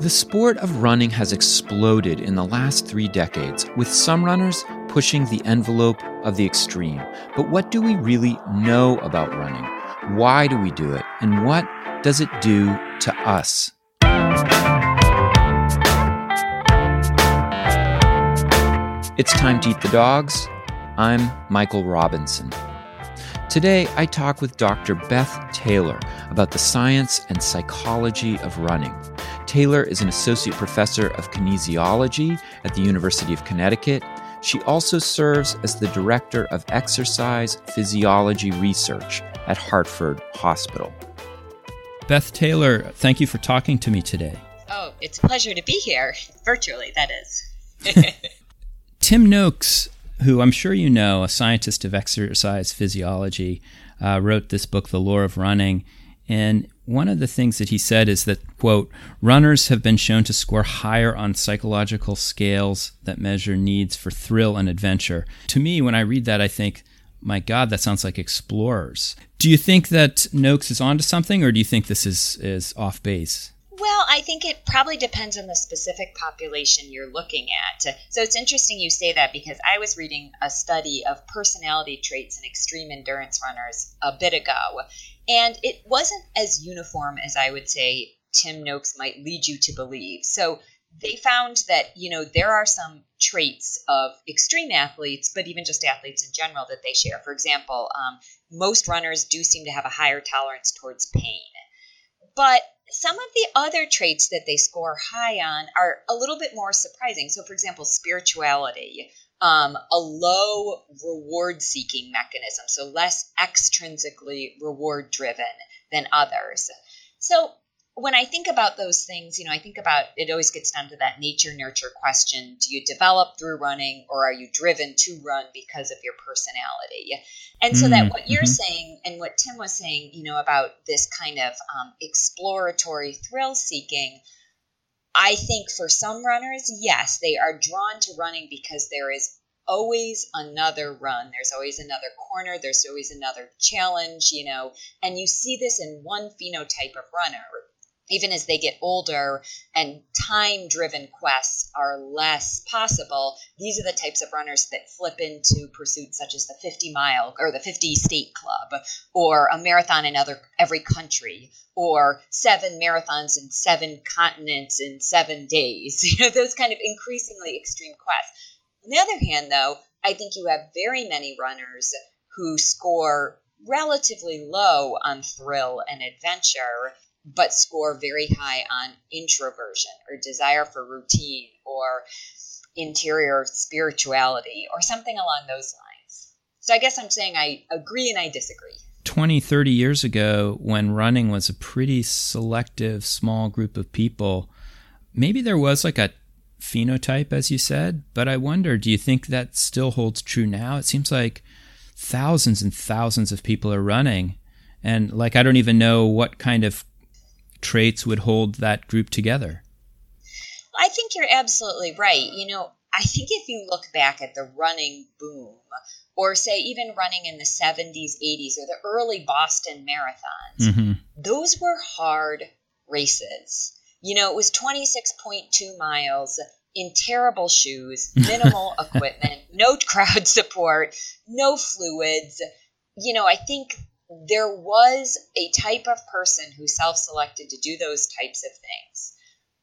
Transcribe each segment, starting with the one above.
The sport of running has exploded in the last three decades, with some runners pushing the envelope of the extreme. But what do we really know about running? Why do we do it? And what does it do to us? It's time to eat the dogs. I'm Michael Robinson. Today, I talk with Dr. Beth Taylor about the science and psychology of running. Taylor is an associate professor of kinesiology at the University of Connecticut. She also serves as the director of exercise physiology research at Hartford Hospital. Beth Taylor, thank you for talking to me today. Oh, it's a pleasure to be here, virtually, that is. Tim Noakes, who I'm sure you know, a scientist of exercise physiology, uh, wrote this book, The Lore of Running. And one of the things that he said is that, quote, runners have been shown to score higher on psychological scales that measure needs for thrill and adventure. To me, when I read that, I think, my God, that sounds like explorers. Do you think that Noakes is onto something, or do you think this is, is off base? Well, I think it probably depends on the specific population you're looking at. So it's interesting you say that because I was reading a study of personality traits in extreme endurance runners a bit ago, and it wasn't as uniform as I would say Tim Noakes might lead you to believe. So they found that, you know, there are some traits of extreme athletes, but even just athletes in general that they share. For example, um, most runners do seem to have a higher tolerance towards pain. But some of the other traits that they score high on are a little bit more surprising. So, for example, spirituality, um, a low reward seeking mechanism, so less extrinsically reward driven than others. So, when I think about those things, you know, I think about it always gets down to that nature nurture question. Do you develop through running or are you driven to run because of your personality? And so mm, that what you're mm-hmm. saying and what Tim was saying, you know, about this kind of um, exploratory thrill seeking, I think for some runners, yes, they are drawn to running because there is always another run. There's always another corner. There's always another challenge, you know, and you see this in one phenotype of runner even as they get older and time driven quests are less possible, these are the types of runners that flip into pursuits such as the 50 mile or the 50 state club or a marathon in other every country or seven marathons in seven continents in seven days. You know, those kind of increasingly extreme quests. On the other hand, though, I think you have very many runners who score relatively low on thrill and adventure but score very high on introversion or desire for routine or interior spirituality or something along those lines. So I guess I'm saying I agree and I disagree. 20, 30 years ago, when running was a pretty selective, small group of people, maybe there was like a phenotype, as you said, but I wonder do you think that still holds true now? It seems like thousands and thousands of people are running. And like, I don't even know what kind of traits would hold that group together? I think you're absolutely right. You know, I think if you look back at the running boom, or say even running in the 70s, 80s, or the early Boston marathons, mm-hmm. those were hard races. You know, it was 26.2 miles in terrible shoes, minimal equipment, no crowd support, no fluids. You know, I think there was a type of person who self selected to do those types of things.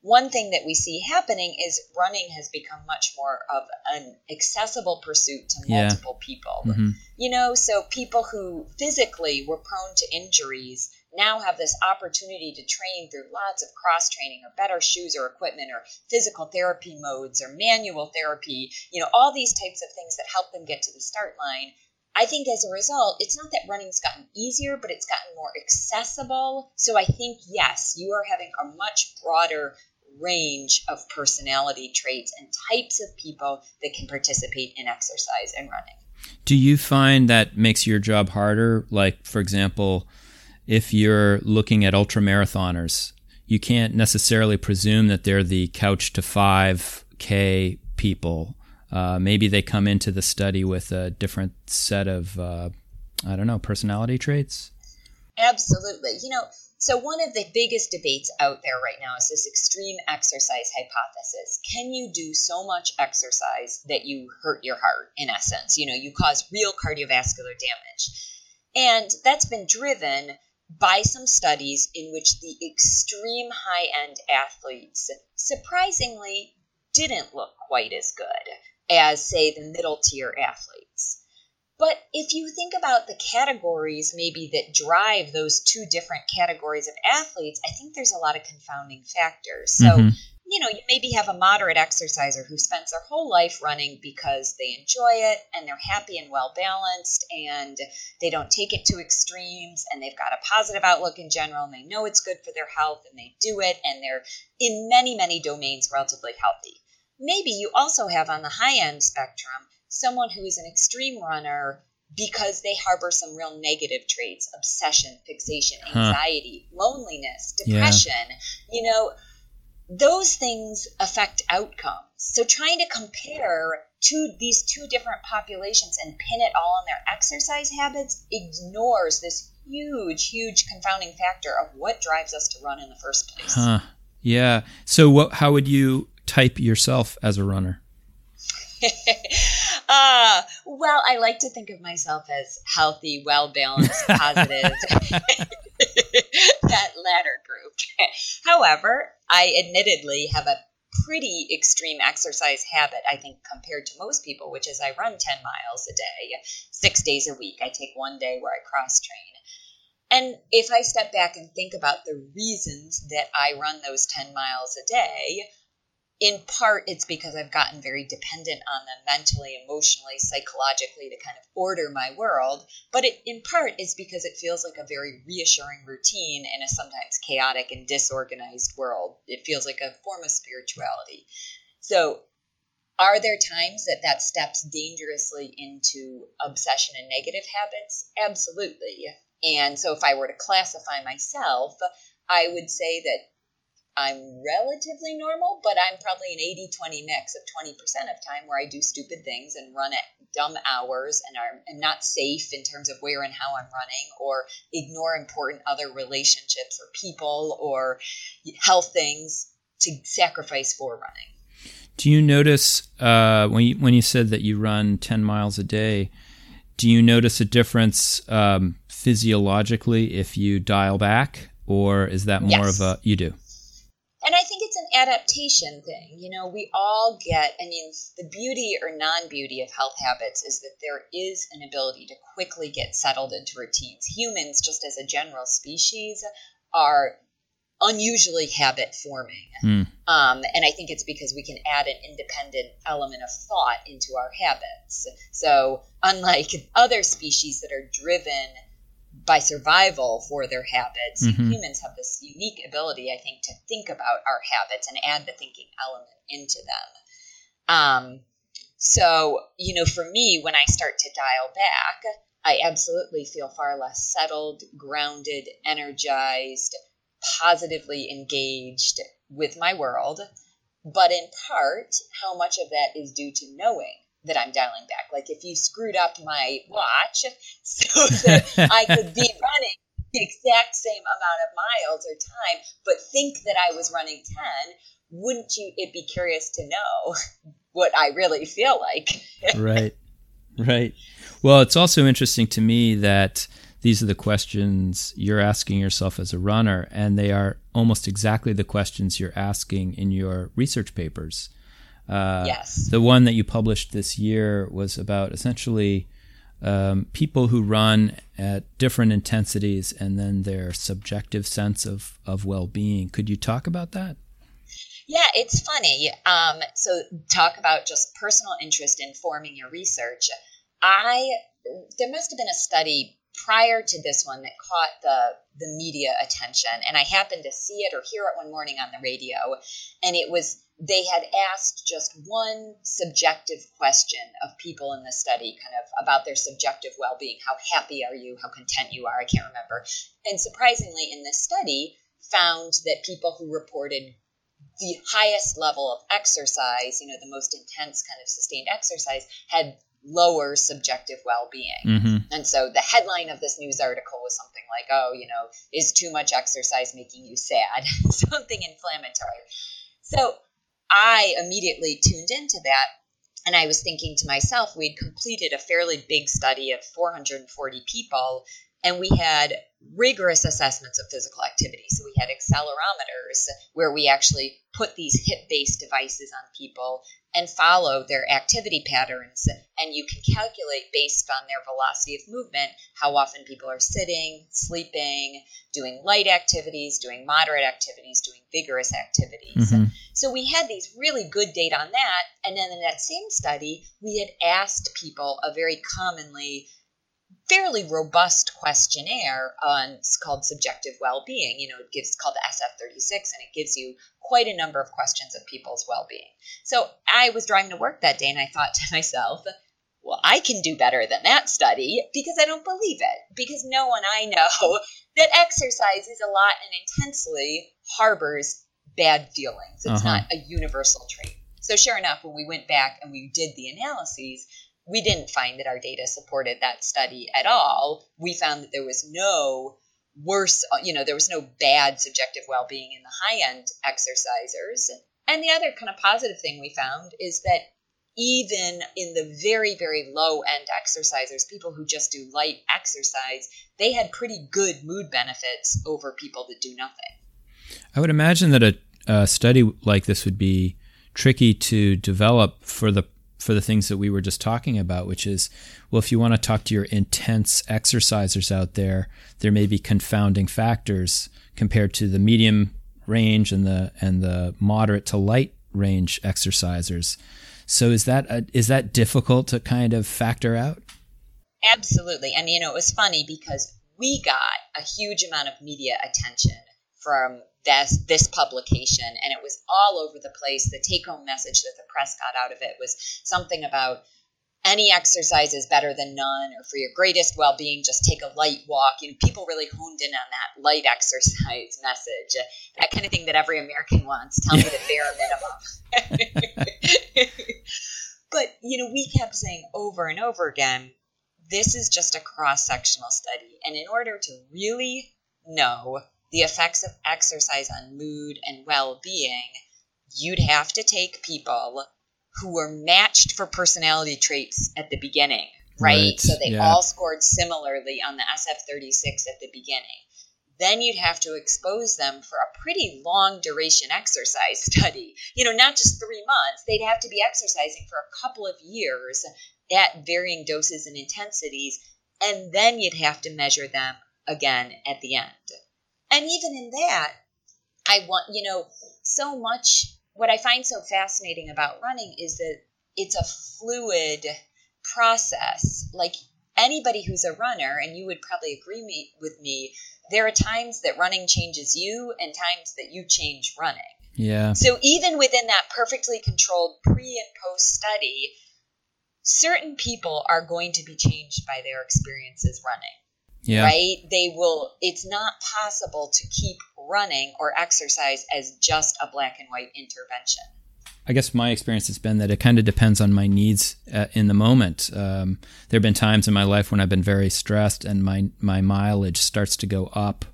One thing that we see happening is running has become much more of an accessible pursuit to multiple yeah. people. Mm-hmm. You know, so people who physically were prone to injuries now have this opportunity to train through lots of cross training or better shoes or equipment or physical therapy modes or manual therapy, you know, all these types of things that help them get to the start line I think as a result, it's not that running's gotten easier, but it's gotten more accessible. So I think, yes, you are having a much broader range of personality traits and types of people that can participate in exercise and running. Do you find that makes your job harder? Like, for example, if you're looking at ultra marathoners, you can't necessarily presume that they're the couch to 5K people uh, maybe they come into the study with a different set of, uh, I don't know, personality traits. Absolutely. You know, so, one of the biggest debates out there right now is this extreme exercise hypothesis. Can you do so much exercise that you hurt your heart, in essence? You know, you cause real cardiovascular damage. And that's been driven by some studies in which the extreme high end athletes surprisingly didn't look quite as good as, say, the middle tier athletes. But if you think about the categories maybe that drive those two different categories of athletes, I think there's a lot of confounding factors. So, mm-hmm. you know, you maybe have a moderate exerciser who spends their whole life running because they enjoy it and they're happy and well balanced and they don't take it to extremes and they've got a positive outlook in general and they know it's good for their health and they do it and they're in many, many domains relatively healthy. Maybe you also have on the high end spectrum someone who is an extreme runner because they harbor some real negative traits obsession, fixation, anxiety, huh. loneliness, depression. Yeah. You know, those things affect outcomes. So trying to compare to these two different populations and pin it all on their exercise habits ignores this huge, huge confounding factor of what drives us to run in the first place. Huh. Yeah. So what how would you type yourself as a runner? uh, well, I like to think of myself as healthy, well balanced, positive. that latter group. However, I admittedly have a pretty extreme exercise habit, I think, compared to most people, which is I run 10 miles a day, six days a week. I take one day where I cross train. And if I step back and think about the reasons that I run those 10 miles a day, in part it's because I've gotten very dependent on them mentally, emotionally, psychologically to kind of order my world. But it, in part it's because it feels like a very reassuring routine in a sometimes chaotic and disorganized world. It feels like a form of spirituality. So, are there times that that steps dangerously into obsession and negative habits? Absolutely. And so, if I were to classify myself, I would say that I'm relatively normal, but I'm probably an 80 20 mix of 20% of time where I do stupid things and run at dumb hours and are and not safe in terms of where and how I'm running or ignore important other relationships or people or health things to sacrifice for running. Do you notice uh, when you, when you said that you run 10 miles a day? Do you notice a difference um, physiologically if you dial back, or is that more yes. of a you do? And I think it's an adaptation thing. You know, we all get, I mean, the beauty or non beauty of health habits is that there is an ability to quickly get settled into routines. Humans, just as a general species, are unusually habit forming. Mm. Um, and I think it's because we can add an independent element of thought into our habits. So, unlike other species that are driven by survival for their habits. Mm-hmm. Humans have this unique ability, I think, to think about our habits and add the thinking element into them. Um, so, you know, for me, when I start to dial back, I absolutely feel far less settled, grounded, energized, positively engaged with my world. But in part, how much of that is due to knowing that I'm dialing back. Like if you screwed up my watch so that I could be running the exact same amount of miles or time, but think that I was running 10, wouldn't you it be curious to know what I really feel like? right. Right. Well, it's also interesting to me that these are the questions you're asking yourself as a runner, and they are almost exactly the questions you're asking in your research papers. Uh, yes. The one that you published this year was about essentially um, people who run at different intensities and then their subjective sense of, of well being. Could you talk about that? Yeah, it's funny. Um, so, talk about just personal interest in forming your research. I there must have been a study prior to this one that caught the the media attention, and I happened to see it or hear it one morning on the radio, and it was they had asked just one subjective question of people in the study, kind of about their subjective well being. How happy are you? How content you are? I can't remember. And surprisingly, in this study, found that people who reported the highest level of exercise, you know, the most intense kind of sustained exercise, had lower subjective well-being. Mm-hmm. And so the headline of this news article was something like, "Oh, you know, is too much exercise making you sad?" something inflammatory. So I immediately tuned into that and I was thinking to myself, we'd completed a fairly big study of 440 people and we had rigorous assessments of physical activity. So we had accelerometers where we actually put these hip based devices on people and follow their activity patterns. And you can calculate based on their velocity of movement how often people are sitting, sleeping, doing light activities, doing moderate activities, doing vigorous activities. Mm-hmm. So we had these really good data on that. And then in that same study, we had asked people a very commonly fairly robust questionnaire on it's called subjective well-being. You know it gives called the sf36 and it gives you quite a number of questions of people's well-being. So i was driving to work that day and i thought to myself well i can do better than that study because i don't believe it because no one i know that exercises a lot and intensely harbors bad feelings. It's Uh-huh. not a universal trait. So sure enough when we went back and we did the analyses we didn't find that our data supported that study at all. We found that there was no worse, uh, you know, there was no bad subjective well being in the high end exercisers. And the other kind of positive thing we found is that even in the very, very low end exercisers, people who just do light exercise, they had pretty good mood benefits over people that do nothing. I would imagine that a, a study like this would be tricky to develop for the for the things that we were just talking about, which is, well, if you want to talk to your intense exercisers out there, there may be confounding factors compared to the medium range and the and the moderate to light range exercisers. So is that a, is that difficult to kind of factor out? Absolutely. And, you know, it was funny because we got a huge amount of media attention from this, this publication, and it was all over the place. The take home message that the press got out of it was something about any exercise is better than none, or for your greatest well being, just take a light walk. You know, people really honed in on that light exercise message, uh, that kind of thing that every American wants. Tell me the bare minimum. but, you know, we kept saying over and over again, this is just a cross sectional study. And in order to really know the effects of exercise on mood and well being, you'd have to take people who were matched for personality traits at the beginning, right? Right, So they yeah. all scored similarly on the SF36 at the beginning. Then you'd have to expose them for a pretty long duration exercise study. You know, not just three months, they'd have to be exercising for a couple of years at varying doses and intensities. And then you'd have to measure them again at the end. And even in that, I want, you know, so much. What I find so fascinating about running is that it's a fluid process. Like anybody who's a runner, and you would probably agree me, with me, there are times that running changes you and times that you change running. Yeah. So even within that perfectly controlled pre and post study, certain people are going to be changed by their experiences running Yeah. right? They will, it's not possible to keep running or exercise as just a black and white intervention. I guess my experience has been that it kind of depends on my needs uh, in the moment. Um, there have been times in my life when I've been very stressed and my my mileage starts to go up,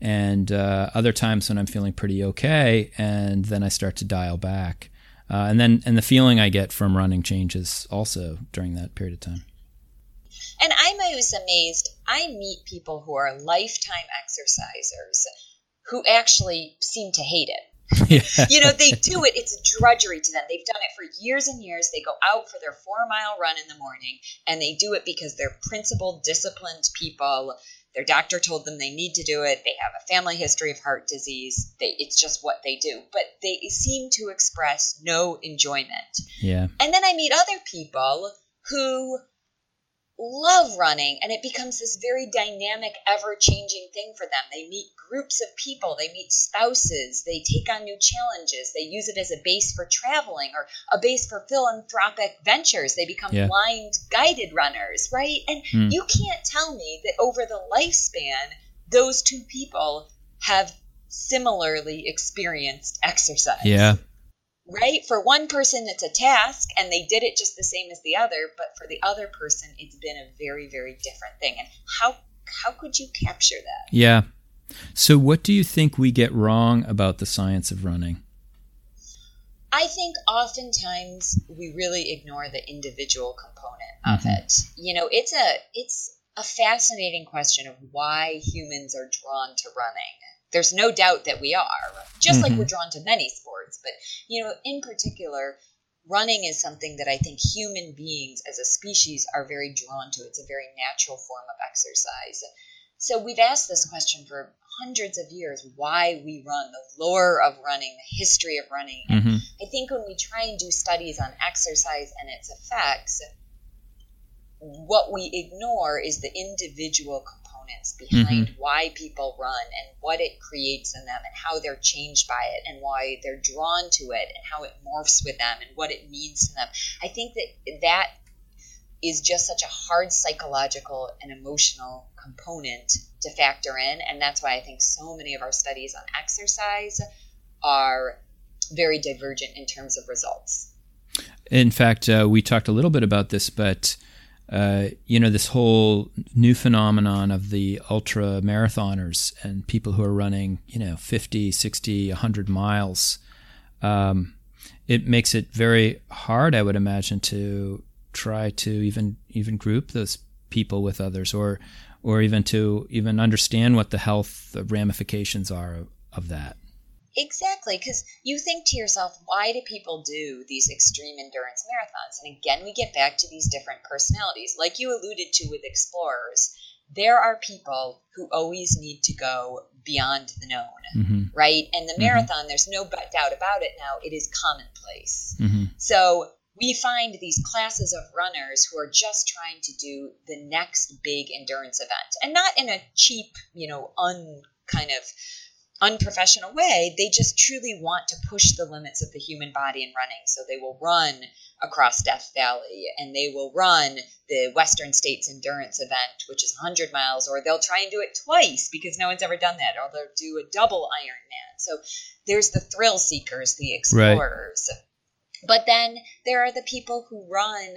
and uh, other times when I'm feeling pretty okay, and then I start to dial back. Uh, and then and the feeling I get from running changes also during that period of time. And I'm always amazed. I meet people who are lifetime exercisers who actually seem to hate it. yeah. You know, they do it, it's a drudgery to them. They've done it for years and years. They go out for their four mile run in the morning and they do it because they're principled, disciplined people. Their doctor told them they need to do it. They have a family history of heart disease. They, it's just what they do. But they seem to express no enjoyment. yeah. And then I meet other people who love running and it becomes this very dynamic, ever changing thing for them. They meet groups of people, they meet spouses, they take on new challenges, they use it as a base for traveling or a base for philanthropic ventures. They become Yeah. blind guided runners, right? And Hmm. you can't tell me that over the lifespan, those two people have similarly experienced exercise. Yeah. Right? For one person, it's a task and they did it just the same as the other, but for the other person, it's been a very, very different thing. And how how could you capture that? Yeah. So, what do you think we get wrong about the science of running? I think oftentimes we really ignore the individual component of mm-hmm. it. You know, it's a it's a fascinating question of why humans are drawn to running there's no doubt that we are, just mm-hmm. like we're drawn to many sports. But, you know, in particular, running is something that I think human beings as a species are very drawn to. It's a very natural form of exercise. So we've asked this question for hundreds of years why we run, the lore of running, the history of running. Mm-hmm. I think when we try and do studies on exercise and its effects, what we ignore is the individual components behind mm-hmm. why people run and what it creates in them and how they're changed by it and why they're drawn to it and how it morphs with them and what it means to them. I think that that is just such a hard psychological and emotional component to factor in. And that's why I think so many of our studies on exercise are very divergent in terms of results. In fact, uh, we talked a little bit about this, but uh, you know, this whole new phenomenon of the ultra marathoners and people who are running, you know, 50, 60, 100 miles. Um, it makes it very hard, I would imagine, to try to even even group those people with others, or or even to even understand what the health ramifications are of, of that. Exactly, because you think to yourself, why do people do these extreme endurance marathons? And again, we get back to these different personalities. Like you alluded to with explorers, there are people who always need to go beyond the known, mm-hmm. right? And the mm-hmm. marathon, mm-hmm. there's no doubt about it now, it is commonplace. Mm-hmm. So we find these classes of runners who are just trying to do the next big endurance event and not in a cheap, you know, un kind of unprofessional way. They just truly want to push the limits of the human body in running. So they will run across Death Valley and they will run the Western States Endurance event, which is 100 miles, or they'll try and do it twice because no one's ever done that, or they'll do a double Ironman. So there's the thrill seekers, the explorers. Right. But then there are the people who run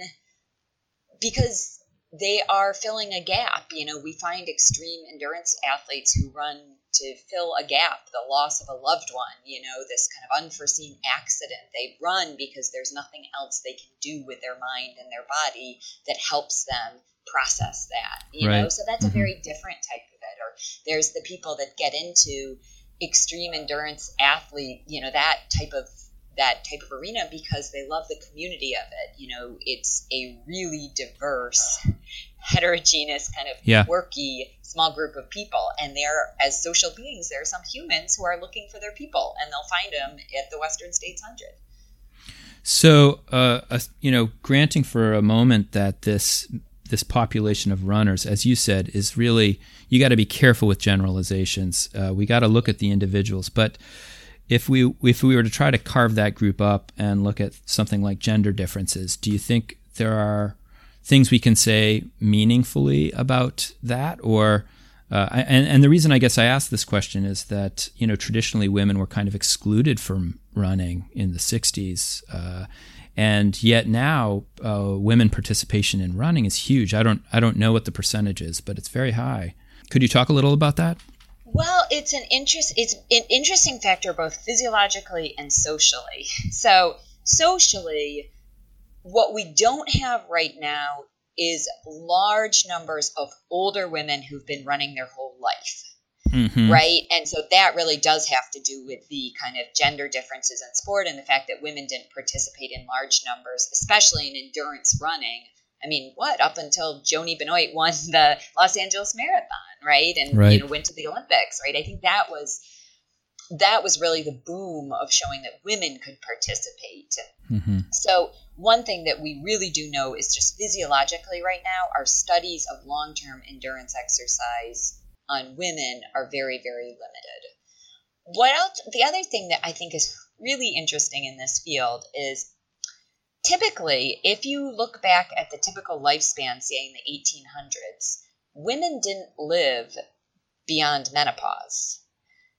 because they are filling a gap. You know, we find extreme endurance athletes who run to fill a gap, the loss of a loved one, you know, this kind of unforeseen accident. They run because there's nothing else they can do with their mind and their body that helps them process that, you right. know. So that's mm-hmm. a very different type of it. Or there's the people that get into extreme endurance athlete, you know, that type of that type of arena because they love the community of it. You know, it's a really diverse, heterogeneous kind of yeah. quirky small group of people. And they're as social beings, there are some humans who are looking for their people, and they'll find them at the Western States Hundred. So, uh, uh, you know, granting for a moment that this this population of runners, as you said, is really you got to be careful with generalizations. Uh, we got to look at the individuals, but if we if we were to try to carve that group up and look at something like gender differences, do you think there are things we can say meaningfully about that, or uh, and and the reason I guess I asked this question is that you know traditionally women were kind of excluded from running in the '60s, uh, and yet now uh, women participation in running is huge. I don't I don't know what the percentage is, but it's very high. Could you talk a little about that? Well, it's an interest. It's an interesting factor both physiologically and socially. So socially, what we don't have right now is large numbers of older women who've been running their whole life. Mm-hmm. Right. And so that really does have to do with the kind of gender differences in sport and the fact that women didn't participate in large numbers, especially in endurance running, I mean, what up until Joni Benoit won the Los Angeles Marathon, right? And right. you know went to the Olympics, right? I think that was that was really the boom of showing that women could participate. Mm-hmm. So one thing that we really do know is just physiologically right now, our studies of long-term endurance exercise on women are very, very limited. What else? The other thing that I think is really interesting in this field is typically, if you look back at the typical lifespan, say in the 1800s, women didn't live beyond menopause.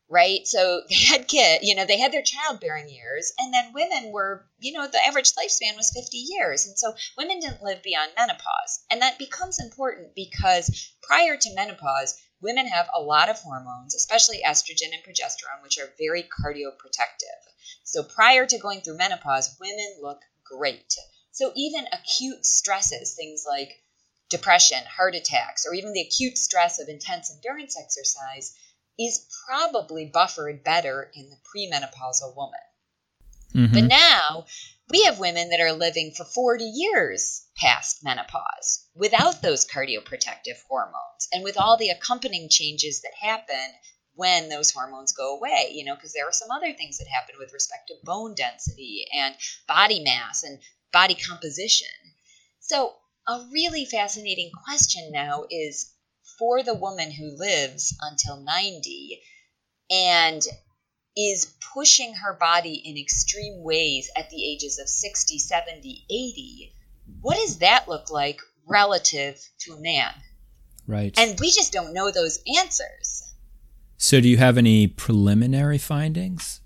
Right? So they had kid, you know, they had their childbearing years, and then women were, you know, the average lifespan was 50 years. And so women didn't live beyond menopause. And that becomes important because prior to menopause, women have a lot of hormones, especially estrogen and progesterone, which are very cardioprotective. So prior to going through menopause, women look great. So even acute stresses, things like depression, heart attacks, or even the acute stress of intense endurance exercise is probably buffered better in the premenopausal woman. Mm-hmm. But now we have women that are living for 40 years past menopause without those cardioprotective hormones and with all the accompanying changes that happen when those hormones go away, you know, because there are some other things that happen with respect to bone density and body mass and body composition. So, a really fascinating question now is for the woman who lives until 90 and is pushing her body in extreme ways at the ages of 60, 70, 80, what does that look like relative to a man? Right. And we just don't know those answers. So, do you have any preliminary findings?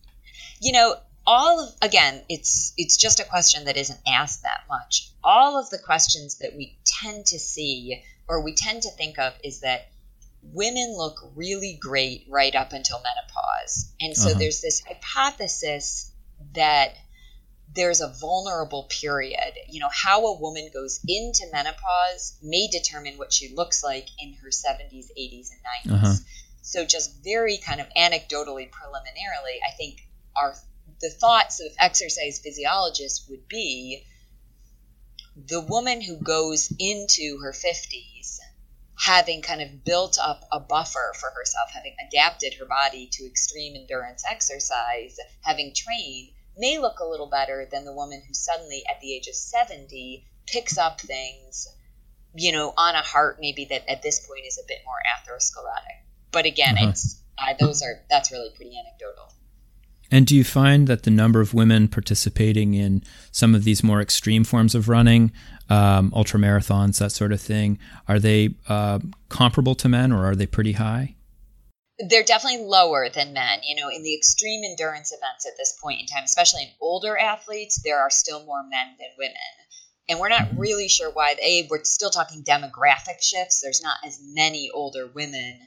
You know, all of again, it's it's just a question that isn't asked that much. All of the questions that we tend to see or we tend to think of is that women look really great right up until menopause. And so uh-huh. there's this hypothesis that there's a vulnerable period. You know, how a woman goes into menopause may determine what she looks like in her 70s, 80s, and 90s. Uh-huh. So, just very kind of anecdotally, preliminarily, I think our the thoughts of exercise physiologists would be the woman who goes into her 50s having kind of built up a buffer for herself, having adapted her body to extreme endurance exercise, having trained, may look a little better than the woman who suddenly, at the age of 70, picks up things, you know, on a heart maybe that at this point is a bit more atherosclerotic. But again, uh-huh. it's uh, those are that's really pretty anecdotal. And do you find that the number of women participating in some of these more extreme forms of running, um, ultra marathons, that sort of thing, are they uh, comparable to men or are they pretty high? They're definitely lower than men. You know, in the extreme endurance events at this point in time, especially in older athletes, there are still more men than women. And we're not really sure why. A, we're still talking demographic shifts. There's not as many older women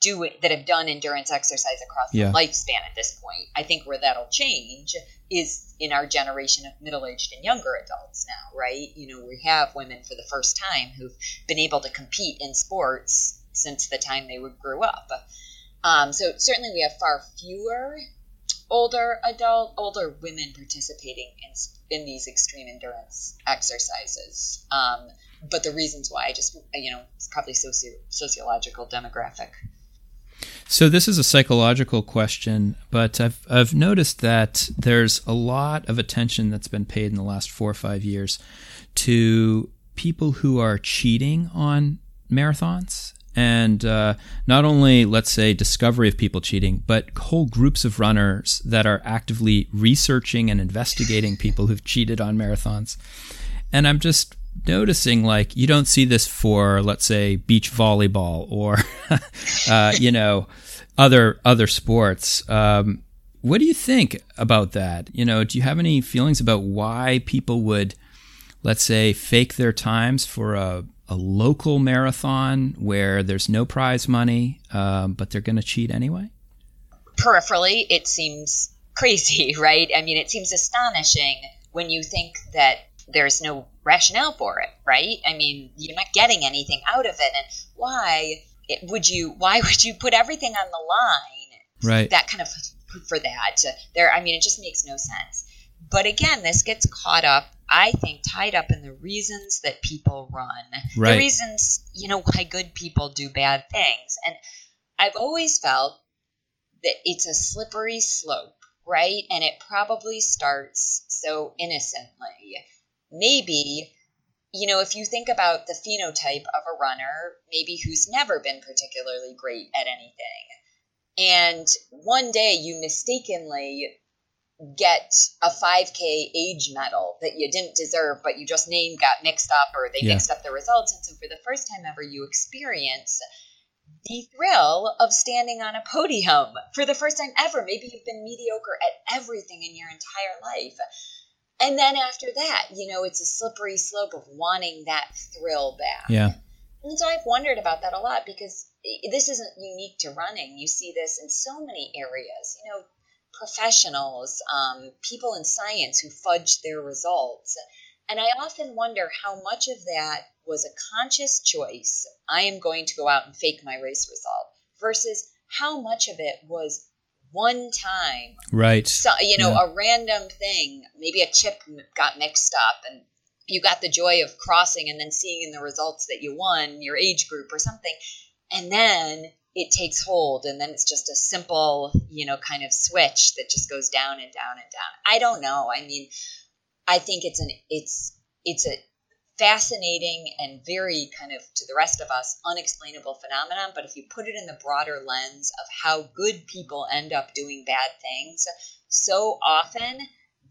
do it that have done endurance exercise across yeah. the lifespan at this point. I think where that'll change is in our generation of middle-aged and younger adults now, right? You know, we have women for the first time who've been able to compete in sports since the time they grew up. Um, so certainly we have far fewer older adult, older women participating in in these extreme endurance exercises. Um, but the reasons why, just you know, it's probably socio- sociological, demographic. So this is a psychological question, but I've I've noticed that there's a lot of attention that's been paid in the last four or five years to people who are cheating on marathons and uh, not only let's say discovery of people cheating but whole groups of runners that are actively researching and investigating people who've cheated on marathons. And i'm just noticing like you don't see this for let's say beach volleyball or uh, you know other other sports. Um, what do you think about that? You know, do you have any feelings about why people would, let's say, fake their times for a, a local marathon where there's no prize money, um, but they're going to cheat anyway? Peripherally, it seems crazy, right? I mean, it seems astonishing when you think that there's no rationale for it, right? I mean, you're not getting anything out of it. And why would you, why would you put everything on the line? Right. That kind of, for that. There, I mean, it just makes no sense. But again, this gets caught up, I think, tied up in the reasons that people run. Right. The reasons, you know, why good people do bad things. And I've always felt that it's a slippery slope, right? And it probably starts so innocently maybe you know, if you think about the phenotype of a runner, maybe who's never been particularly great at anything, and one day you mistakenly get a 5K age medal that you didn't deserve, but you just name got mixed up or they yeah. mixed up the results. And so for the first time ever, you experience the thrill of standing on a podium for the first time ever. Maybe you've been mediocre at everything in your entire life. And then after that, you know, it's a slippery slope of wanting that thrill back. Yeah. And so I've wondered about that a lot because this isn't unique to running. You see this in so many areas. You know, professionals, um, people in science who fudge their results. And I often wonder how much of that was a conscious choice. I am going to go out and fake my race result versus how much of it was one time. Right. So, you know, yeah. a random thing. Maybe a chip got mixed up and you got the joy of crossing and then seeing in the results that you won your age group or something. And then it takes hold and then it's just a simple, you know, kind of switch that just goes down and down and down. I don't know. I mean, I think it's an it's it's a fascinating and very kind of to the rest of us unexplainable phenomenon. But if you put it in the broader lens of how good people end up doing bad things so often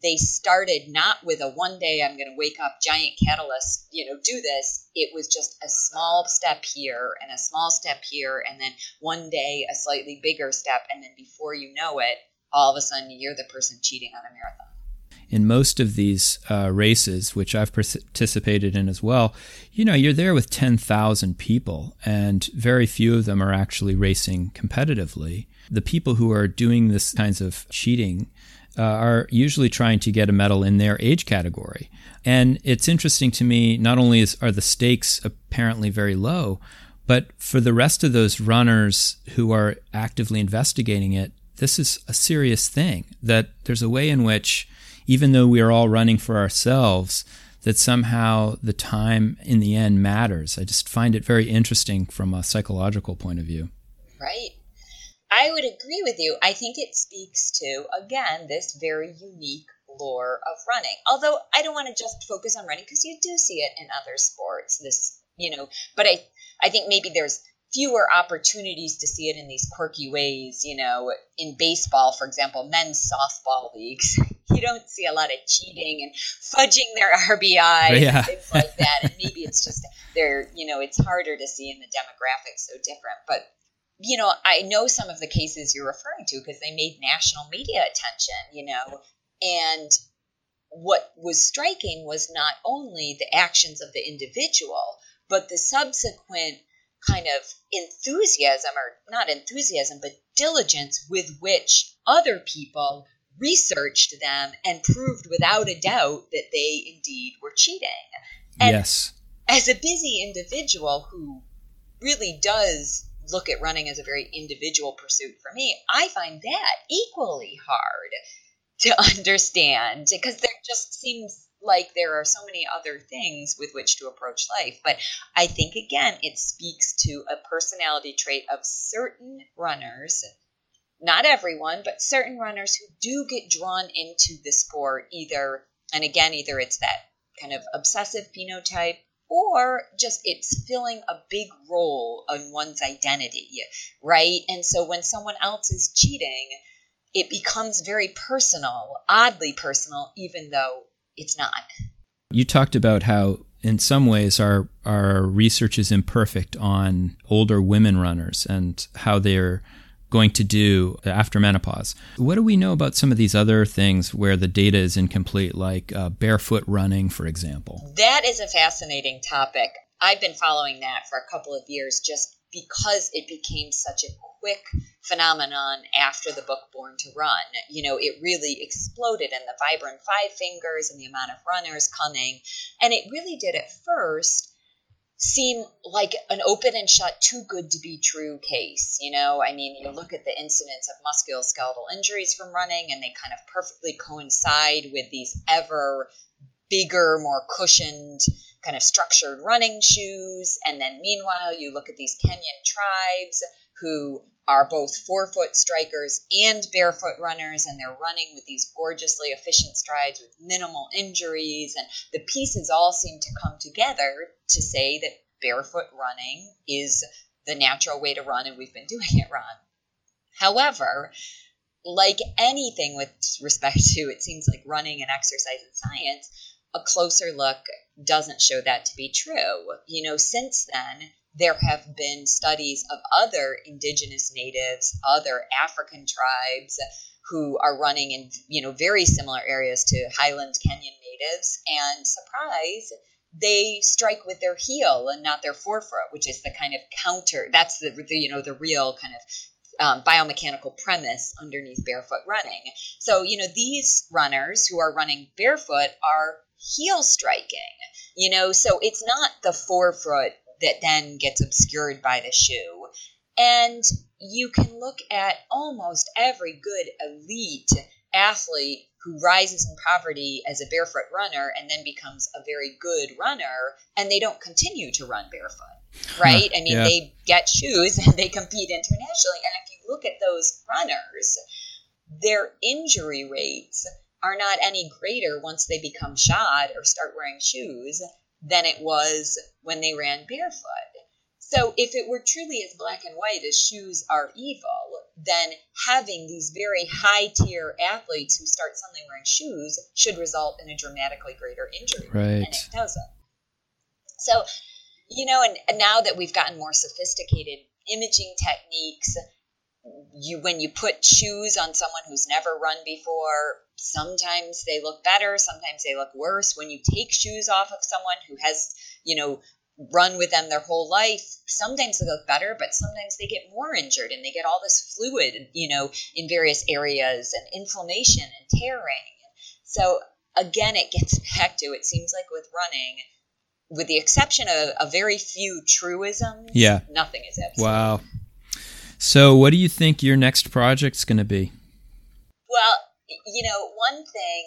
they started not with a one day i'm going to wake up giant catalyst you know do this. It was just a small step here and a small step here and then one day a slightly bigger step and then before you know it all of a sudden you're the person cheating on a marathon in most of these uh, races, which I've participated in as well, you know, you're there with 10,000 people, and very few of them are actually racing competitively. The people who are doing this kinds of cheating uh, are usually trying to get a medal in their age category. And it's interesting to me, not only is, are the stakes apparently very low, but for the rest of those runners who are actively investigating it, this is a serious thing. That there's a way in which even though we are all running for ourselves, that somehow the time in the end matters. I just find it very interesting from a psychological point of view. Right. I would agree with you. I think it speaks to, again, this very unique lore of running. Although I don't want to just focus on running because you do see it in other sports. This, you know, but I, I think maybe there's fewer opportunities to see it in these quirky ways. You know, in baseball, for example, men's softball leagues, you don't see a lot of cheating and fudging their RBI yeah. and things like that. and maybe it's just they're, you know, it's harder to see in the demographics so different. But you know, I know some of the cases you're referring to because they made national media attention, you know, and what was striking was not only the actions of the individual, but the subsequent kind of enthusiasm or not enthusiasm, but diligence with which other people researched them and proved without a doubt that they indeed were cheating. And yes. As a busy individual who really does look at running as a very individual pursuit for me, I find that equally hard to understand because there just seems like there are so many other things with which to approach life. But I think, again, it speaks to a personality trait of certain runners, not everyone, but certain runners who do get drawn into the sport either, and again, either it's that kind of obsessive phenotype or just it's filling a big role in one's identity, right? And so when someone else is cheating, it becomes very personal, oddly personal, even though it's not. You talked about how in some ways our our research is imperfect on older women runners and how they're going to do after menopause. What do we know about some of these other things where the data is incomplete, like uh, barefoot running, for example? That is a fascinating topic. I've been following that for a couple of years just because it became such a quick phenomenon after the book Born to Run. You know, it really exploded in the Vibram five fingers and the amount of runners coming. And it really did at first seem like an open and shut, too good to be true case. You know, I mean, you look at the incidence of musculoskeletal injuries from running, and they kind of perfectly coincide with these ever bigger, more cushioned, kind of structured running shoes. And then meanwhile, you look at these Kenyan tribes who are both forefoot strikers and barefoot runners, and they're running with these gorgeously efficient strides with minimal injuries. And the pieces all seem to come together to say that barefoot running is the natural way to run, and we've been doing it wrong. However, like anything with respect to it seems like running and exercise and science, a closer look doesn't show that to be true. You know, since then, there have been studies of other indigenous natives, other African tribes who are running in you know very similar areas to highland Kenyan natives, and surprise, they strike with their heel and not their forefoot, which is the kind of counter. That's the, the you know the real kind of um, biomechanical premise underneath barefoot running. So, you know, these runners who are running barefoot are heel striking, you know, so it's not the forefoot that then gets obscured by the shoe. And you can look at almost every good elite athlete who rises in poverty as a barefoot runner and then becomes a very good runner and they don't continue to run barefoot right i mean yeah. they get shoes and they compete internationally and if you look at those runners their injury rates are not any greater once they become shod or start wearing shoes than it was when they ran barefoot so if it were truly as black and white as shoes are evil, then having these very high tier athletes who start suddenly wearing shoes should result in a dramatically greater injury. Right. And it doesn't. So, you know, and, and now that we've gotten more sophisticated imaging techniques, you when you put shoes on someone who's never run before, sometimes they look better, sometimes they look worse. When you take shoes off of someone who has, you know, run with them their whole life, sometimes they look better, but sometimes they get more injured and they get all this fluid, you know, in various areas and inflammation and tearing. So again, it gets back to it seems like with running, with the exception of a very few truisms, yeah, nothing is absolute. Wow. So, what do you think your next project's going to be? Well, you know, one thing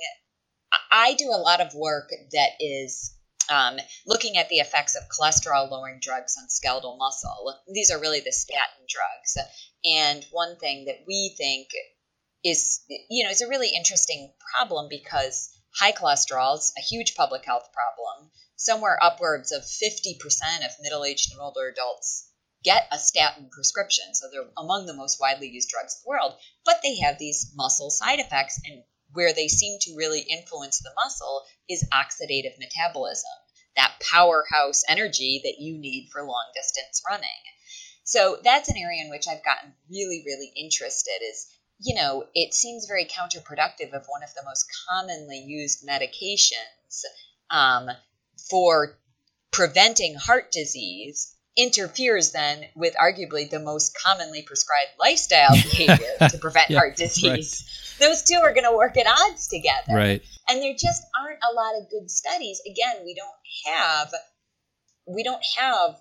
I do a lot of work that is um, looking at the effects of cholesterol lowering drugs on skeletal muscle. These are really the statin drugs. And one thing that we think is, you know, is a really interesting problem because high cholesterol is a huge public health problem. Somewhere upwards of 50% of middle aged and older adults get a statin prescription. So they're among the most widely used drugs in the world, but they have these muscle side effects. And where they seem to really influence the muscle is oxidative metabolism, that powerhouse energy that you need for long distance running. So that's an area in which I've gotten really, really interested is, you know, it seems very counterproductive of one of the most commonly used medications um, for preventing heart disease interferes then with arguably the most commonly prescribed lifestyle behavior to prevent yeah, heart disease. Right those two are going to work at odds together. Right. And there just aren't a lot of good studies. Again, we don't have we don't have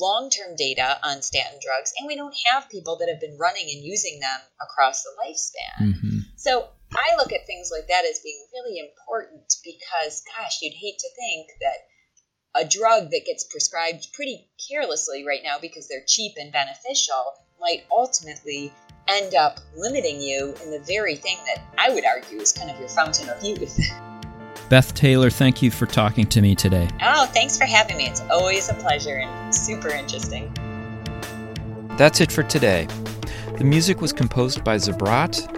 long-term data on statin drugs and we don't have people that have been running and using them across the lifespan. Mm-hmm. So I look at things like that as being really important because gosh, you'd hate to think that a drug that gets prescribed pretty carelessly right now because they're cheap and beneficial might ultimately end up limiting you in the very thing that I would argue is kind of your fountain of youth. Beth Taylor, thank you for talking to me today. Oh, thanks for having me. It's always a pleasure and super interesting. That's it for today. The music was composed by Zabrat